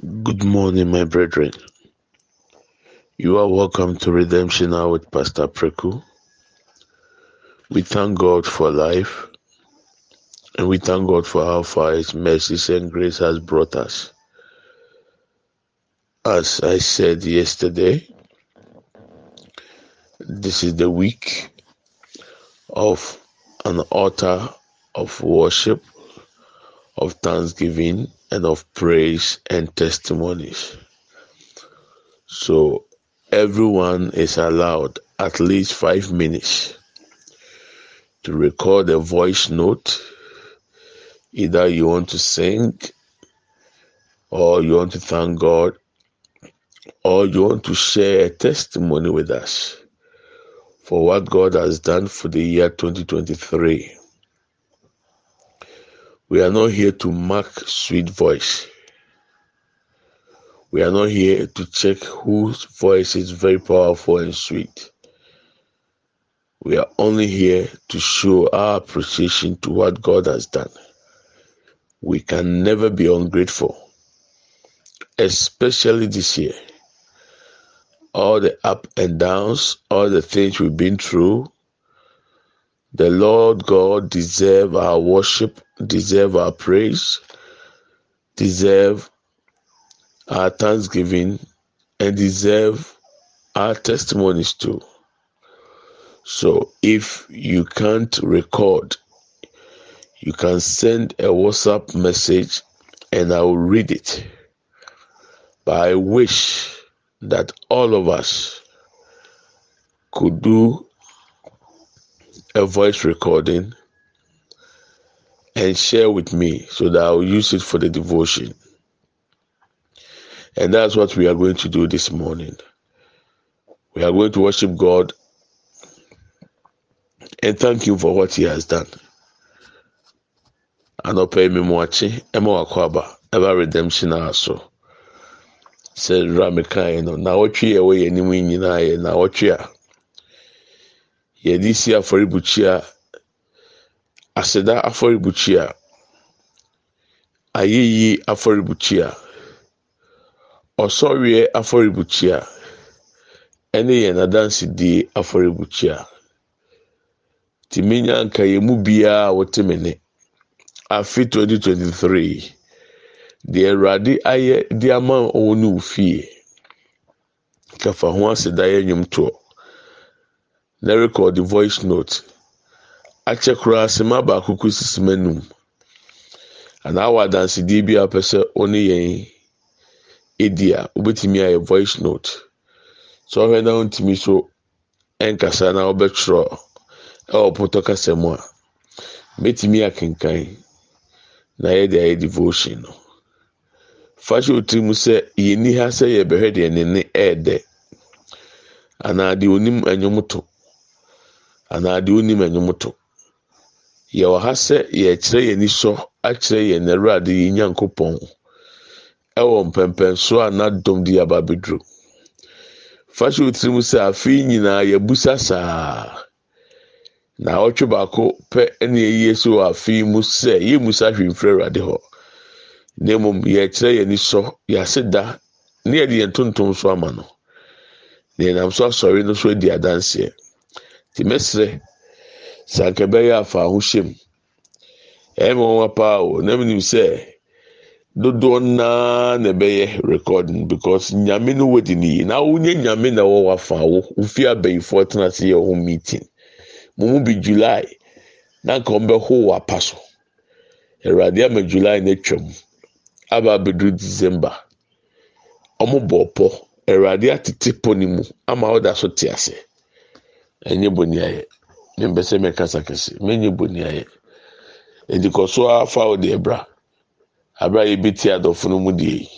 Good morning, my brethren. You are welcome to Redemption Hour with Pastor Preku. We thank God for life and we thank God for how far His mercies and grace has brought us. As I said yesterday, this is the week of an altar of worship, of thanksgiving, and of praise and testimonies. So everyone is allowed at least five minutes to record a voice note. Either you want to sing, or you want to thank God, or you want to share a testimony with us for what God has done for the year 2023. We are not here to mark sweet voice. We are not here to check whose voice is very powerful and sweet. We are only here to show our appreciation to what God has done. We can never be ungrateful, especially this year. All the up and downs, all the things we've been through, the Lord God deserves our worship, deserve our praise, deserve our thanksgiving, and deserve our testimonies too. So if you can't record, you can send a WhatsApp message and I will read it. But I wish that all of us could do a voice recording and share with me so that I'll use it for the devotion. And that's what we are going to do this morning. We are going to worship God and thank Him for what He has done. Anɔpɛ mi mu akyi ɛma wakɔ aba redemption a so sɛ yi no na wɔtwe yɛ wɔ yɛn anim nyinaa na a yɛde aseda afɔrebukyia ayeyi afɔrebukyia ɔsɔreɛ afɔrebukyia ɛne yɛn adansidie afɔrebukyia nya nka yɛn mu biara a wɔte mi ne afi 2023 deɛ awurade ayɛ de ama wɔn ne ofie kafa ho aseda yɛ nnwomtoɔ. Na record voice note. Akyɛ koraa sema baako ko sisi m'anum anaa wɔ adansidie bi a pɛ sɛ ɔne yɛn edi a wobɛtumi ayɛ voice note. Sɛ ɔhwɛ na ɔntumi so ɛnkasa na ɔbɛtwerɛ ɛwɔ pɔtɔ kasa mu a mɛtumi akenkan na yɛde ayɛ devotion no. Fahyɛ otiri mu sɛ yɛni ha sɛ yɛbɛhwɛ deɛ ne ɛɛdɛ. Anaa deɛ onim ɛnwom anaa deɛ onim ɛnwom yɛwɔ ha sɛ yɛkyerɛ yɛn nisɔ akyerɛ yɛn awurade yɛn nyankopɔn ɛwɔ mpɛmpɛnso a n'adɔm de aba abɛduro fahyɛ otiri mu sɛ afei nyinaa yɛbusa saa. Na ɔtwe baako pɛ ɛna yɛyie so wɔ afei mu sɛ yɛmusa hwee mfiri awurade hɔ. Na mmom yɛkyerɛ yɛn nisɔ yɛase da ne yɛde yɛn tontom so ama no. Na yɛnam so asɔre no so adi adanseɛ. Te mɛsrɛ sɛ anka ɛbɛyɛ afa ho hyɛm ɛyɛ wɔn paa o na mmom sɛ dodoɔ naa na ɛbɛyɛ recording because nyame no wɔ di ne yie. Na wonye nyame na ɛwɔ wafa wo wofi abɛyifoɔ tena ase yɛ wɔn meeting. Mo mu bi july na nka wɔn bɛho wɔ apa so. Awurade ama july na atwam aba abɛduru december. Wɔn bɔ ɔpɔ awurade atete pɔ ne mu ama ɔda so te ase. Ɛnyɛ bɔ ni ayɛ. Ne mpɛ sɛ mɛkasa kɛse mɛnyɛ bɔ ni ayɛ edikɔ so afa o deɛ bra abira yɛ bi te adɔfo no mu deɛ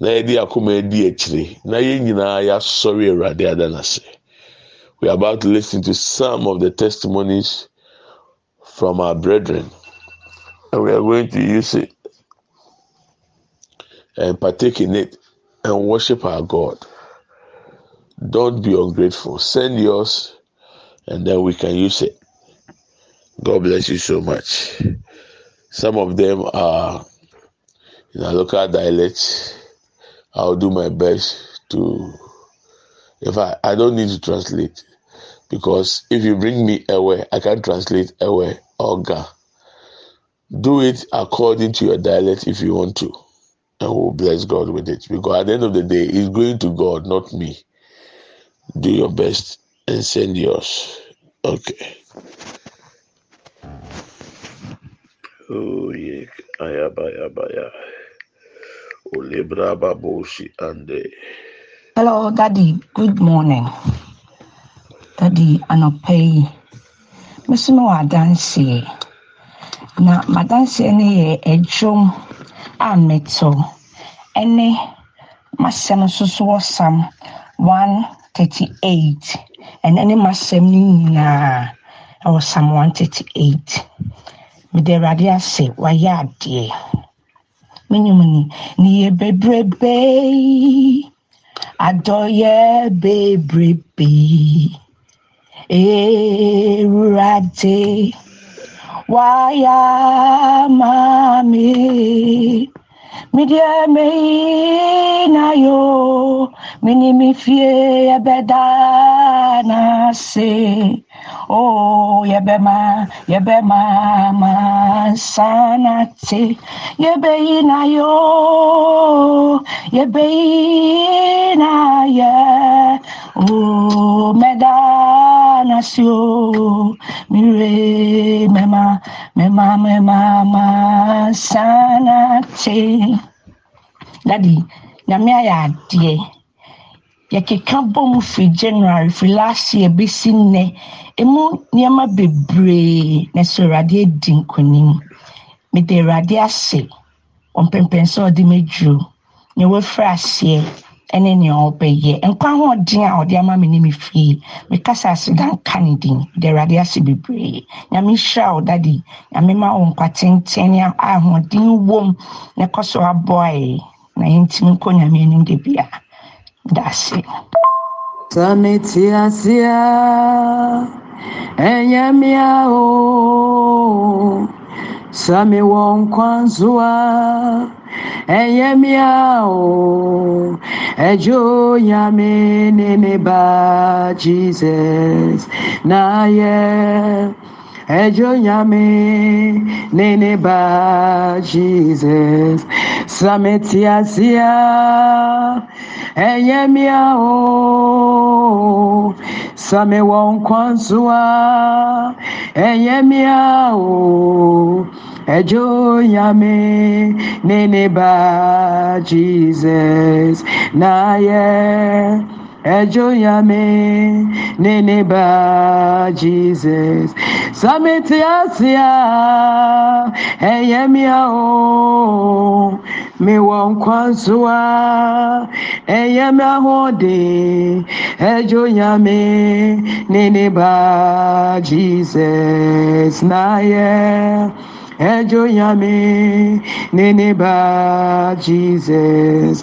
na yɛde akoma adi akyire na yɛn nyinaa yɛasɔre awurade ada n'ase. We are about to listen to some of the testimonies from our brethren. And we are going to use it and partake in it and worship our God. Don't be ungrateful. Send yours and then we can use it. God bless you so much. Some of them are in a local dialect. I'll do my best to. If I, I don't need to translate because if you bring me Ewe, I can't translate Ewe or ga. Do it according to your dialect if you want to, and we'll bless God with it. Because at the end of the day, it's going to God, not me. Do your best and send yours. Okay. Oh yeah, ayaba yaba ya. Olebra baboshi ande. Hello, Daddy. Good morning. Daddy, anɔpa yi, meso me wɔ adanseɛ. Na m'adanseɛ no yɛ adwom a meto ɛne m'asɛm nso so wɔ Psalm 138. Ɛno ne m'asɛm no nyinaa ɛwɔ Psalm 138. Mede Awurade ase, wayɛ adeɛ. Menim ni, ne yɛ bebrebe. Adɔyɛ bebrebe. Ewurade, wayɛ ama me. Medeɛ meyi na yo, mene me fie yɛbɛda n'ase. Oh, yɛbɛma, yɛbɛma mansa nate. Yɛbɛyi na yo, yɛbɛyi na yɛ. Oh, mɛda n'ase o, mire mɛma, mɛma, mɛma mansa nate. Daddy, nyame ayɛ adeɛ. yɛkeka bɔ mu firi january firi last year bɛsi nnɛ ɛmu nneɛma bebree na sɛ awurade adi nkonim mede awurade ase ɔmpɛmpɛn sɛ ɔde mɛdwuro nea wafiri aseɛ ɛne nea ɔbɛyɛ nkwa ahoɔden a ɔde ama me ne me fie mekasa aseda nka ne din. Mede awurade ase bebree. Nyame hyira wo dade nyame ma wo nkwa tenten ne ahoɔden wom. Na ɛkɔ so aboae. Na yɛntimi nkɔ nyame anim da bia dase Samitiasia enyamia o Sami won kwanzua. Enyamia o. Ejo nyame nene ba Jesus. Na ye Ejo nyame nene ba Jesus. Samitiasia enyamia o Sami won kwanzua enyamia o Ejo nyame nene ba Jesus na ye Ejo nyame nene ba Jesus. Samiti asia eyemia o mi wɔ nkwansoa eyemia hode Ejo nyame nene ba Jesus na ye Ejo nyame nene ba Jesus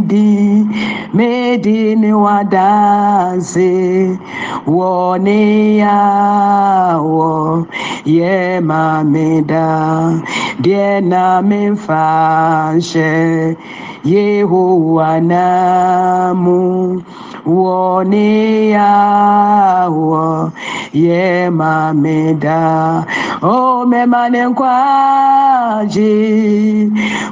din medi ne wadanse wɔ ne yawɔ yɛ mameda deɛ na memfa nhyɛ yehowa namu wɔ ne yawɔ yɛ mameda. O mɛma ne nkwagye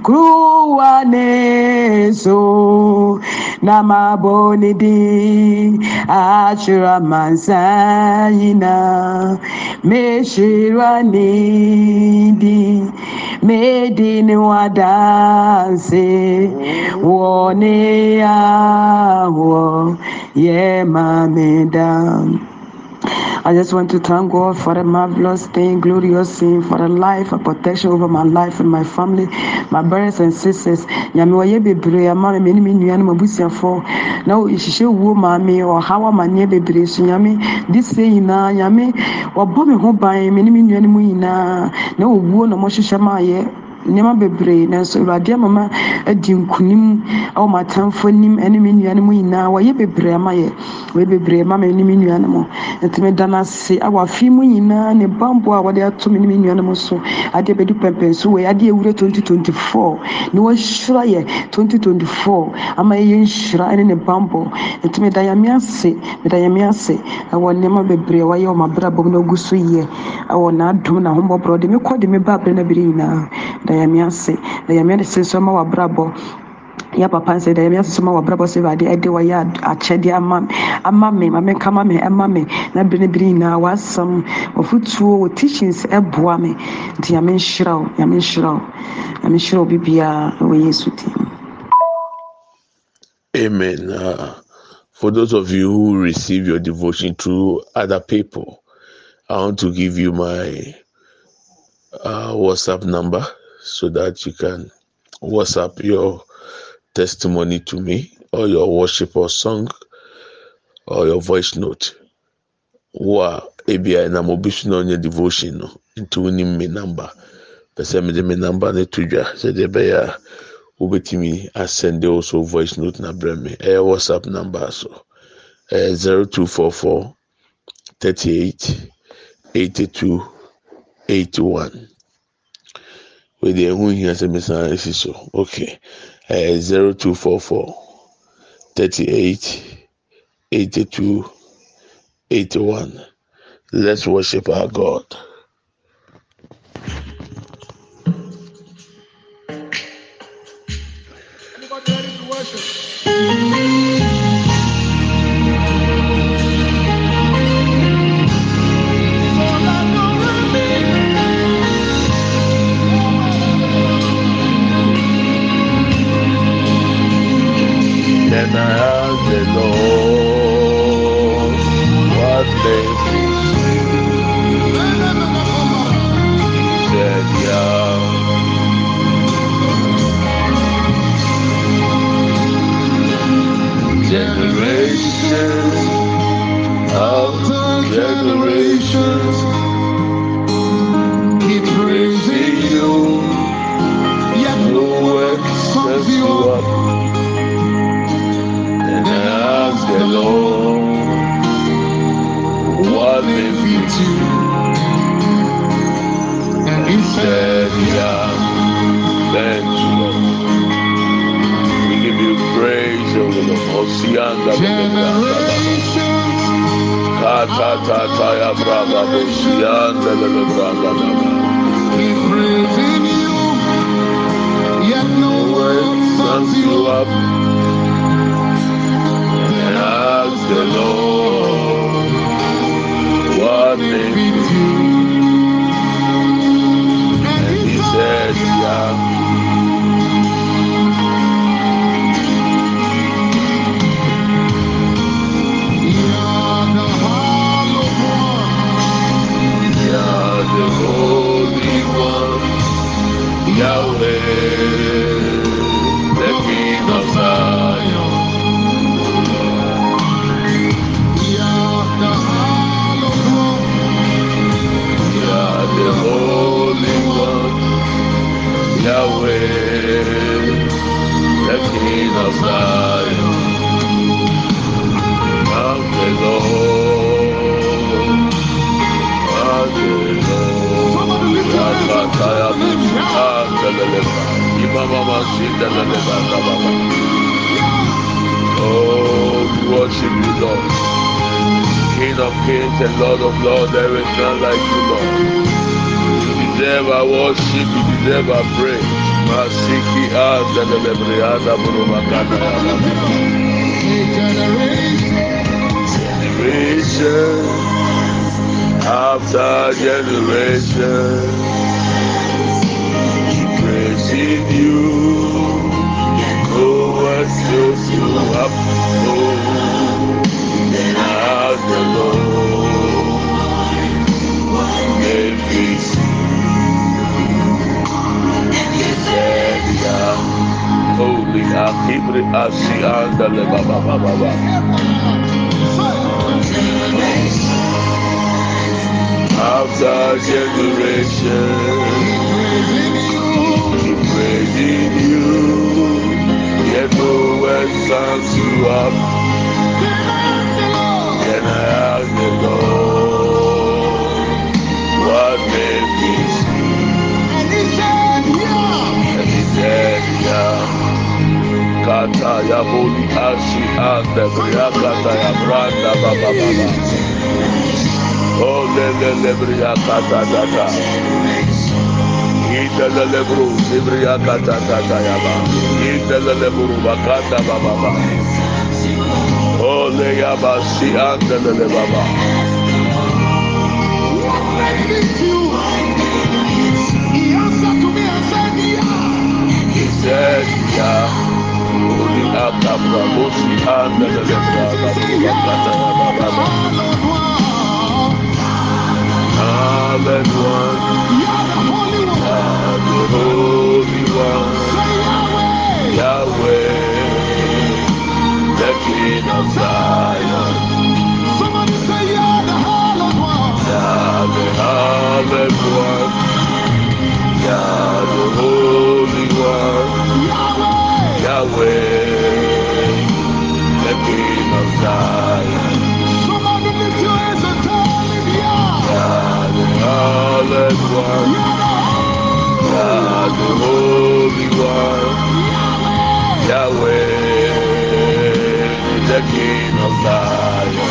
kuruwa ne so na mabɔ ne din akyerɛ amansa nyinaa mehyira ne din medi ne wadanse wɔ ne yawɔ yɛ mameda I just want to thank God for the marvelous thing, glorious thing, for the life and protection over my life and my family, my brothers and sisters. Nyame wɔyɛ bebree ama me. Ne me nua no mabusuafoɔ. Na nhyehyɛ wuo maame ɔhaw amanneɛ bebree. So nyame de se nyinaa nyame wɔbɔ me ho ban. Me ne me nua nyinaa. Na owuo na nneɛma bebree nanso awurade ama ma adi nkunim wɔ m'atamfo anim ne me nuanom nyinaa. Wɔyɛ bebree ama yɛ wɔyɛ bebree ama me ne me nuanom nti meda no ase awɔ afe mu nyinaa ne bambɔ a wɔde ato me ne me nuanom so. Adeɛ bɛdu pɛmpɛn so wɔ adeɛ awura 2024 ne wɔahyira yɛ 2024 ama yɛyɛ nhyira ne ne bambɔ nti meda nyame ase meda nyame ase. Ɛwɔ nneɛma bebree a wɔayɛ wɔ m'abrabɔ mu na ogu so yɛ ɛwɔ n'adom na ahombɔborɔ de mekɔ de me ba abrɛ no abere nyinaa ase papa ase so ma wabrabɔ sɛ awurade ɛde wɔyɛ ama ama ɛma na nyinaa teachings ɛboa nti ɛwɔ yesu Amen. Uh, for those of you who receive your devotion through other people, I want to give you my uh, WhatsApp number so that you can WhatsApp your testimony to me or your worship or song or your voice note. Wa ebia na mo bisu na onye devotion no nti wonim me number. Pɛsɛ mede me number ne to dwa sɛdeɛ ɛbɛyɛ a wobɛtumi also voice note na brɛ me ɛyɛ WhatsApp number so ɛyɛ 0244 38 82 81 wede ɛho hia sɛ mesan esi so okay ɛyɛ zero two four four thirty eight eighty two eighty one let's worship our God. Generations after generations Lord. Osianda Generations Kata tata ya brava Osianda le brava keep praising you. Yet no Word one sums sums you you up. Shiki never a Masiki a lebriada burubakada. Generation after generation praising you. Oh, what shows you up? Oh, now the Lord. Make me Lord, Ibri asi anda le baba baba baba. After generation, keep praising you. Yet no word sounds you up. Can I ask the Lord what made me Kata ya boli ashi anda bria kata ya branda baba baba. Oh le le le bria kata kata. Ida le bru bria kata kata ya ba. Ida le bru bakata baba baba. Oh le ya ba si anda le baba. He answered to me and said, Yeah. He said, Yeah. Uli akabra bosi anda le le bra baba kata ya baba baba. Hallelujah. The Holy One, Yahweh, the King of Zion, Yahweh, Hallelujah, Yah, King of Zion,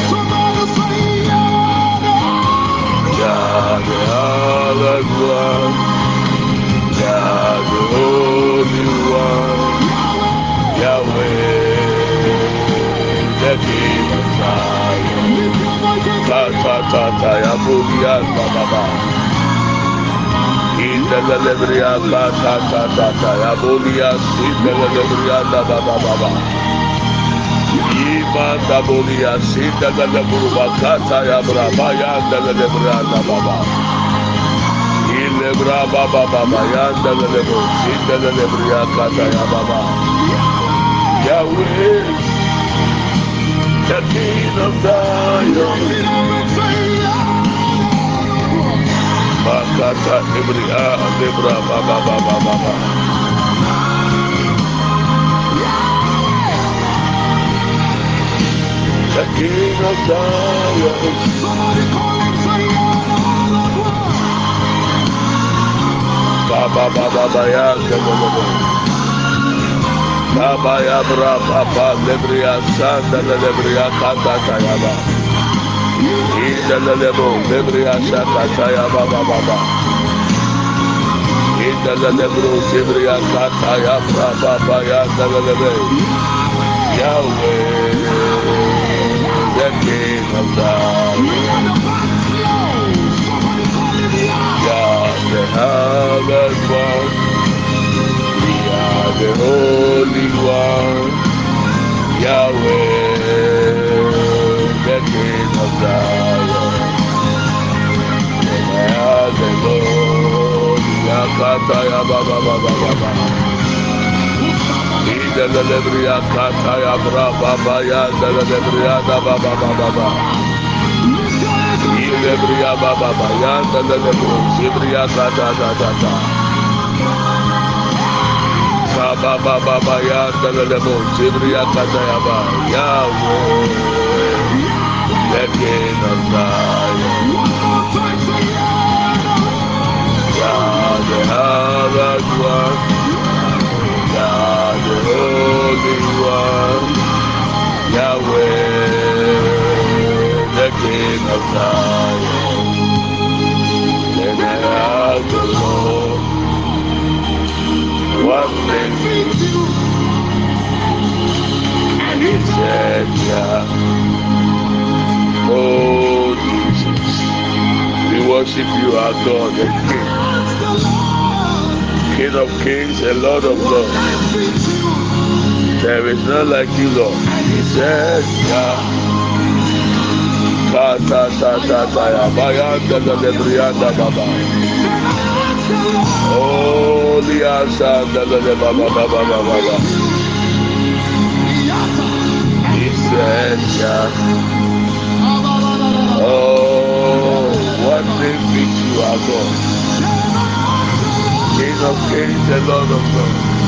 Yahweh, the One, Yahweh, King of Zion. Ta ta ta ta ya buria ba ba ba. Inda la lebria ba ta ta ta ta ya buria inda la lebria da ba ba ba ba. Ima da buria inda la lebru ba ta ta ya bra ba ya da la da ba ba. Ilebra ba ba ba ba ya da la lebru inda la lebria ka ya ba ba. Yahweh, the King of Zion. Makata Ibria Libra Baba Baba Baba. The King of Zion. Baba Baba Baya Baba Baba ya bra Baba Libria Sanda Libria Kata Tayaba. Ida Lebo Libria Shaka Tayaba Baba Baba. Ida Lebro Libria Kata ya bra Baba ya Lebe. Yahweh, the King of Zion. Yah, the Hallowed One. Yah, the Holy One. Yahweh, the King of Zion. The Lord. Yakata ya ba ba ba ba ba ba. Ida la lebria kata ya bra ba ba ya da la lebria da ba ba ba ba ba. Ilebria ba ba ba ya ya. The Holy One. Yahweh, the King of Zion. And I ask the Lord, what makes you? And he said, Yeah. Oh, Jesus. We worship you, our God, King. Of kings and Lord of lords. There is none like you, Lord. He said. Oh, baba. said. Oh, what fits you, our God? King of kings and Lord of lords.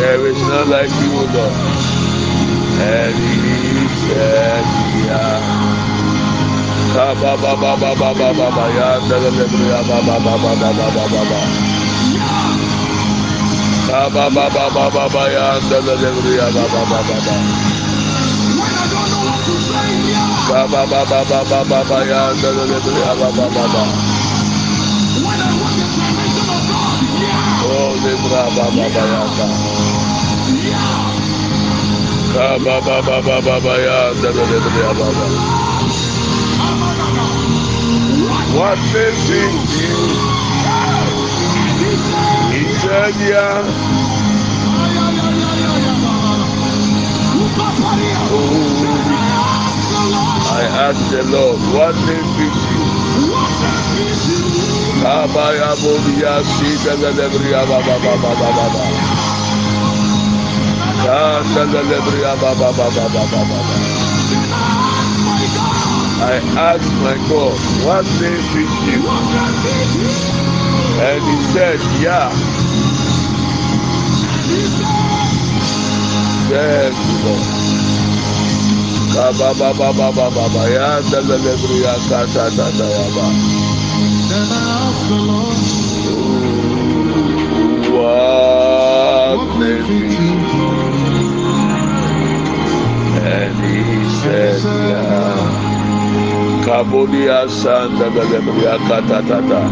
There is none like you, Lord. And he said, yeah. Ba ba ba ba ba ba ba ba ya da da da ya ba ba ba ba ba ba ba ba ba. Ka ba ba ba ba ba ba ya da da da ya ba ba ba ba ba. Ba ba ba ba ba ba ba ya da da da ya ba ba ba ba. Oh. What they think you? Said, yeah. I asked the Lord, what name fits you? I asked my God, what name fits you? And he said, yeah. Yes, Lord. Baba baba baba baba ya dalalebre ya kata tata ya ba. What maybe? And he said, yeah. Kabodia san dalalebre ya kata tata.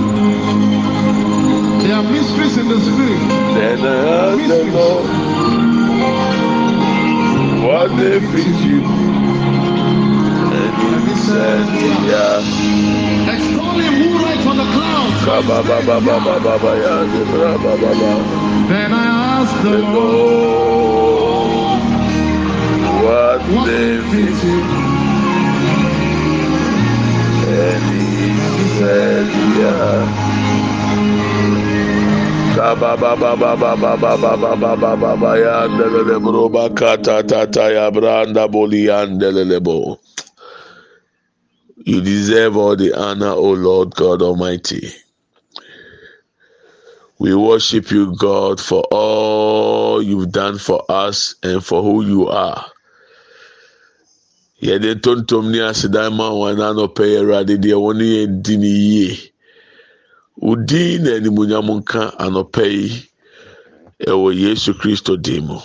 There are mysteries in the spirit. Then I asked the Lord, what they preach you? And he said, yeah. Extol him who rides on the clouds. Kaba ba ba ba ba ba ba ya da da ba ba ba. Then I asked the Lord, what what name fits you? And he said, yeah. Kaba ba ba ba ba ba ba ba ba ba ba ba ba ya ndelele bro ba kata ta ta ya branda boli ya ndelele bo. You deserve all the honor, O Lord God Almighty. We worship you, God, for all you've done for us and for who you are. Yɛde ntontom ne asedan ma wɔn anɔpɛ yɛ awurade deɛ wɔn yɛ di ne yie. Wodin na animuonyam nka anɔpɛ yi ɛwɔ Yesu Kristo din mu.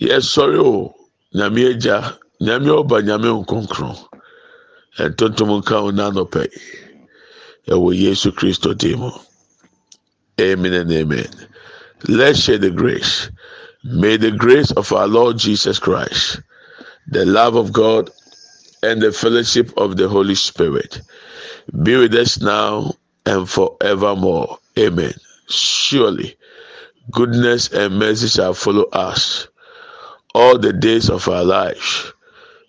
Yɛsɔre o, Nyame agya, Nyame Nyame. Ntontom nka wɔn anɔpɛ yi ɛwɔ Yesu Kristo din mu. Amen and amen. Let's share the grace. May the grace of our Lord Jesus Christ, the love of God, and the fellowship of the Holy Spirit be with us now and forevermore. Amen. Surely, goodness and mercy shall follow us all the days of our lives,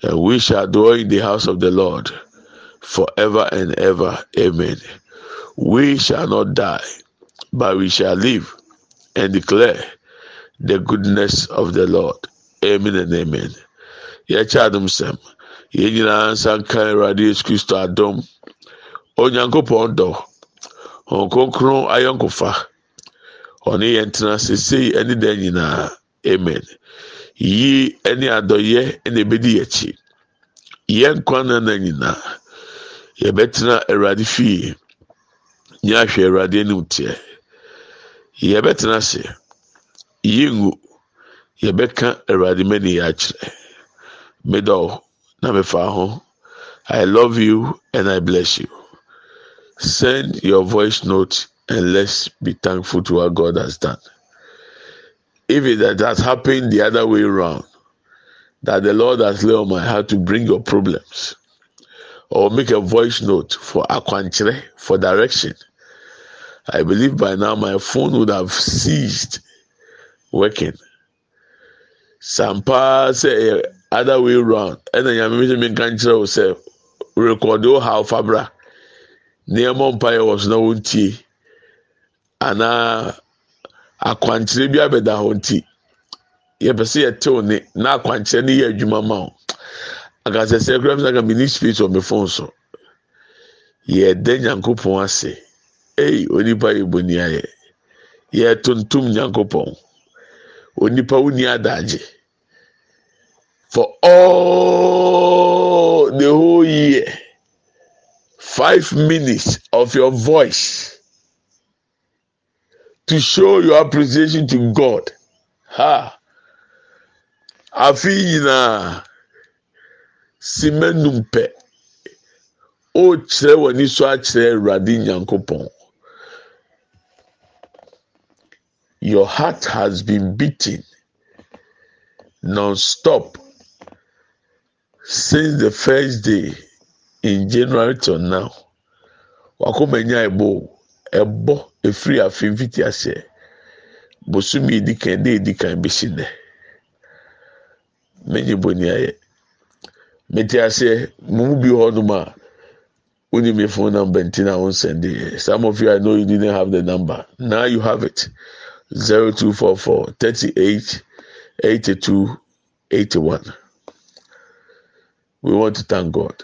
and we shall dwell in the house of the Lord forever and ever. Amen. We shall not die, but we shall live and declare the goodness of the Lord. Amen and amen. Yɛkyɛ adom sɛm. Yɛn nyinaa nsa nka Awurade Yesu Kristo adom. Onyankopɔn dɔ. Wɔn kronkron ayɔnkofa. Ɔne yɛn tena sesei ne dan nyinaa. Amen. Yi ne adɔyɛ na ebedi yɛn akyi. Yɛn nkwa nana nyinaa. Yɛbɛtena Awurade fie. Nyɛ ahwɛ Awurade anim teɛ. Yɛbɛtena ase. Yɛngu. Yɛbɛka Awurade mani yɛ akyerɛ. Medɔ na mefa ho. I love you and I bless you. Send your voice note and let's be thankful to what God has done. If it has happened the other way around, that the Lord has laid on my heart to bring your problems, or make a voice note for akwanchere, for direction, I believe by now my phone would have ceased working. Sampa say eh, other way around, and then you mean me can say record how fabra. mpa yɛ wɔ so na wɔntie anaa akwankyerɛ bi abɛda hɔ nti yɛpɛ sɛ yɛtew ne na akwankyerɛ no yɛ adwuma ma wo. Akasɛ sɛ kura mi sɛ mi ni space wɔ mi phone so. Yɛda nyankopɔn ase. Eyi onipa yɛ boni ayɛ. Yɛ tuntum nyankopɔn. Onipa wuni adagye. For all the whole year five minutes of your voice to show your appreciation to God. Ha! Afi nyinaa simenum pɛ ɔrekyerɛ w'ani so akyerɛ awurade nyankopɔn. Your heart has been beating non-stop since the first day in January till now. Wakoma nya ɛbɔ ɛbɔ efiri afi mfiti ahyɛ bosomi edi kan de edi kan besi nɛ. Menyi boni ayɛ. Mete aseɛ mo mu bi hɔ nom a woni mi phone number nti na wɔn sɛnde yɛ some of you I know you didn't have the number. Now you have it. zero two four four thirty eight eighty two eighty one. We want to thank God.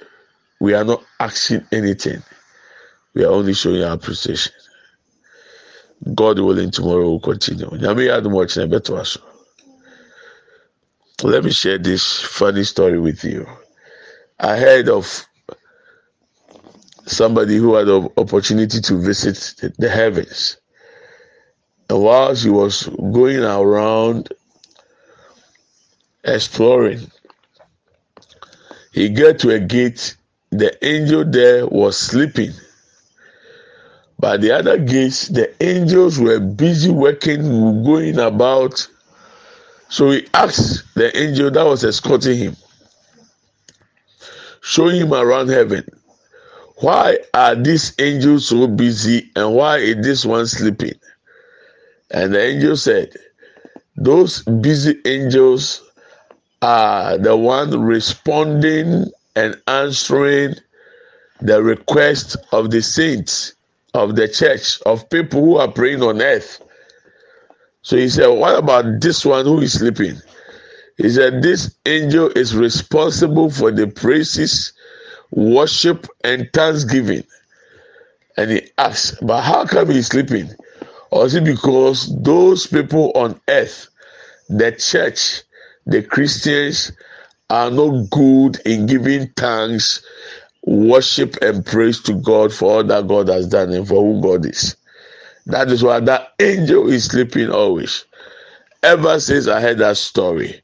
We are not asking anything we are only showing our appreciation God willing tomorrow will continue let me share this funny story with you. I heard of somebody who had the opportunity to visit the heavens. And while she was going around exploring, he got to a gate. The angel there was sleeping. But the other gates, the angels were busy working, going about. So he asked the angel that was escorting him showing him around heaven. Why are these angels so busy and why is this one sleeping? And the angel said, Those busy angels are the one responding and answering the request of the saints of the church, of people who are praying on earth. So he said, What about this one who is sleeping? He said, This angel is responsible for the praises, worship, and thanksgiving. And he asked, But how come he's sleeping? Or is it because those people on earth, the church, the Christians, are not good in giving thanks, worship, and praise to God for all that God has done and for who God is? That is why that angel is sleeping always. Ever since I heard that story,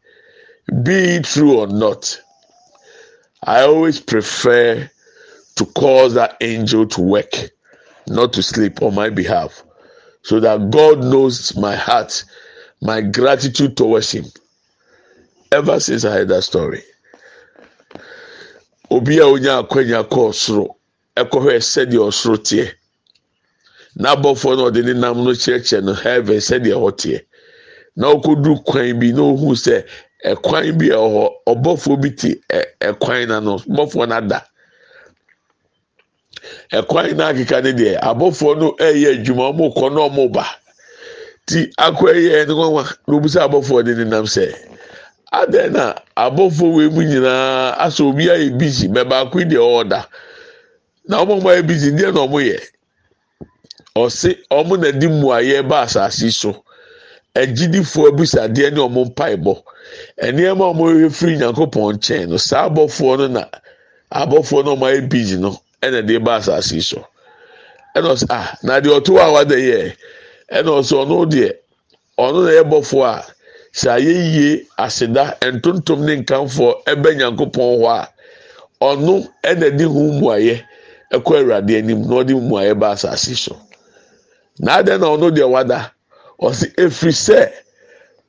be it true or not, I always prefer to cause that angel to work, not to sleep on my behalf, so that God knows my heart, my gratitude towards Him. Ever since I heard that story, obi a onye akwanya kɔɔ soro ɛkɔhwɛ sɛdeɛ ɔsoro teɛ. N'abɔfoɔ na ɔde ne nam no kyerɛkyerɛ no heaven sɛdeɛ ɛhɔ teɛ. Na ɔkɔduru kwan bi na ohu sɛ ɛkwan bi a ɛwɔ hɔ ɔbɔfoɔ bi te ɛkwan na no bɔfoɔ no ada. Ɛkwan no akeka ne deɛ abɔfoɔ no ɛyɛ adwuma ɔmo kɔ na ɔmo ba. Ti akɔ ɛyɛ ɛno nwa na obisa abɔfoɔ nam sɛ adan na abɔfoɔ wɔ mu nyinaa asɛ obi ayɛ busy mɛ baako yi deɛ na ɔmo ɔmo ayɛ busy deɛ na ɔmo yɛ ɔse ɔmo na di mu ayɛ ba asase so. Agyidifoɔ abusadeɛ ne ɔmo mpaebɔ. Nneɛma a wɔrehwɛ firi nyankopɔn nkyɛn no saa abɔfoɔ no na abɔfoɔ no a wɔayɛ busy no ɛna de ba asase so. Ɛna ɔsɛ ah na deɛ ɔto a wada yɛ ɛna ɔsɛ ɔno deɛ ɔno na yɛ bɔfoɔ a sɛ ayɛ yie aseda ntontom ne nkanfoɔ ɛbɛ nyankopɔn hɔ a ɔno ɛna de ho mmuayɛ ɛkɔ awurade anim na ɔde mmuayɛ ba asase so. Na adan na ɔno deɛ wada? Ɔsɛ efiri sɛ.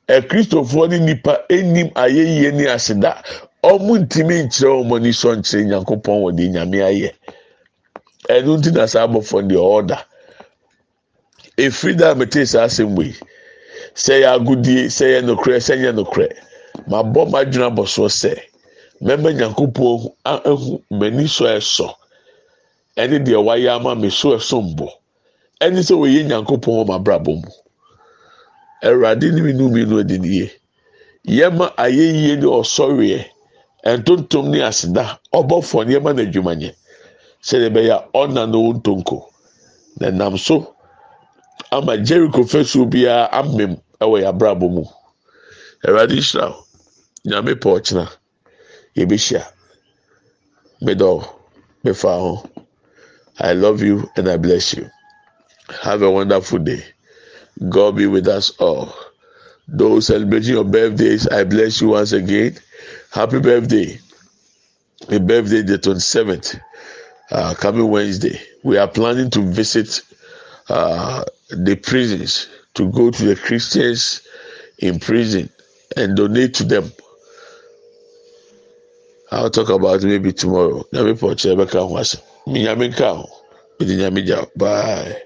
akristofoɔ ne nipa anim ayɛyie ne aseda ɔmo ntumi nkyerɛ wɔn ani sɔ nkyerɛ nyankopɔn wɔ de nyame ayɛ. Ɛno nti na saa abɔfoɔ deɛ ɔɔda. Efiri da a mete saa asɛm wɔ yi sɛ yɛ agodie sɛ yɛ nokorɛ sɛ nyɛ nokorɛ. Ma bɔ ma adwene abɔ soɔ sɛ mɛmɛ nyankopɔn ahu m'ani sɔ ɛsɔ. Ɛne deɛ wayɛ ama me so ɛso mbɔ ɛne sɛ wɔyɛ nyankopɔn wɔ m'abrabɔ mu. awurade ne mi nu mi nu adi nie yɛma ayɛyie ne ɔsɔreɛ ntontom ne aseda ɔbɔfoɔ ne yɛma no adwuma nyɛ. Sɛdeɛ ɛbɛyɛ a ɔna no wo ntonko. Na nam so ama jericho fasuo biara amem ɛwɔ yɛ abrabɔ mu. Awurade nhyira wo. Nyame pɛ ɔkyena. Yɛbɛhyia. Medɔ mefa ho. I love you and i bless you. Have a wonderful day. God be with us all. Those celebrating your birthdays i bless you once again. Happy birthday. A birthday the 27th uh, coming wednesday. We are planning to visit uh, the prisons to go to the christians in prison and donate to them I'll talk about maybe tomorrow. Bye.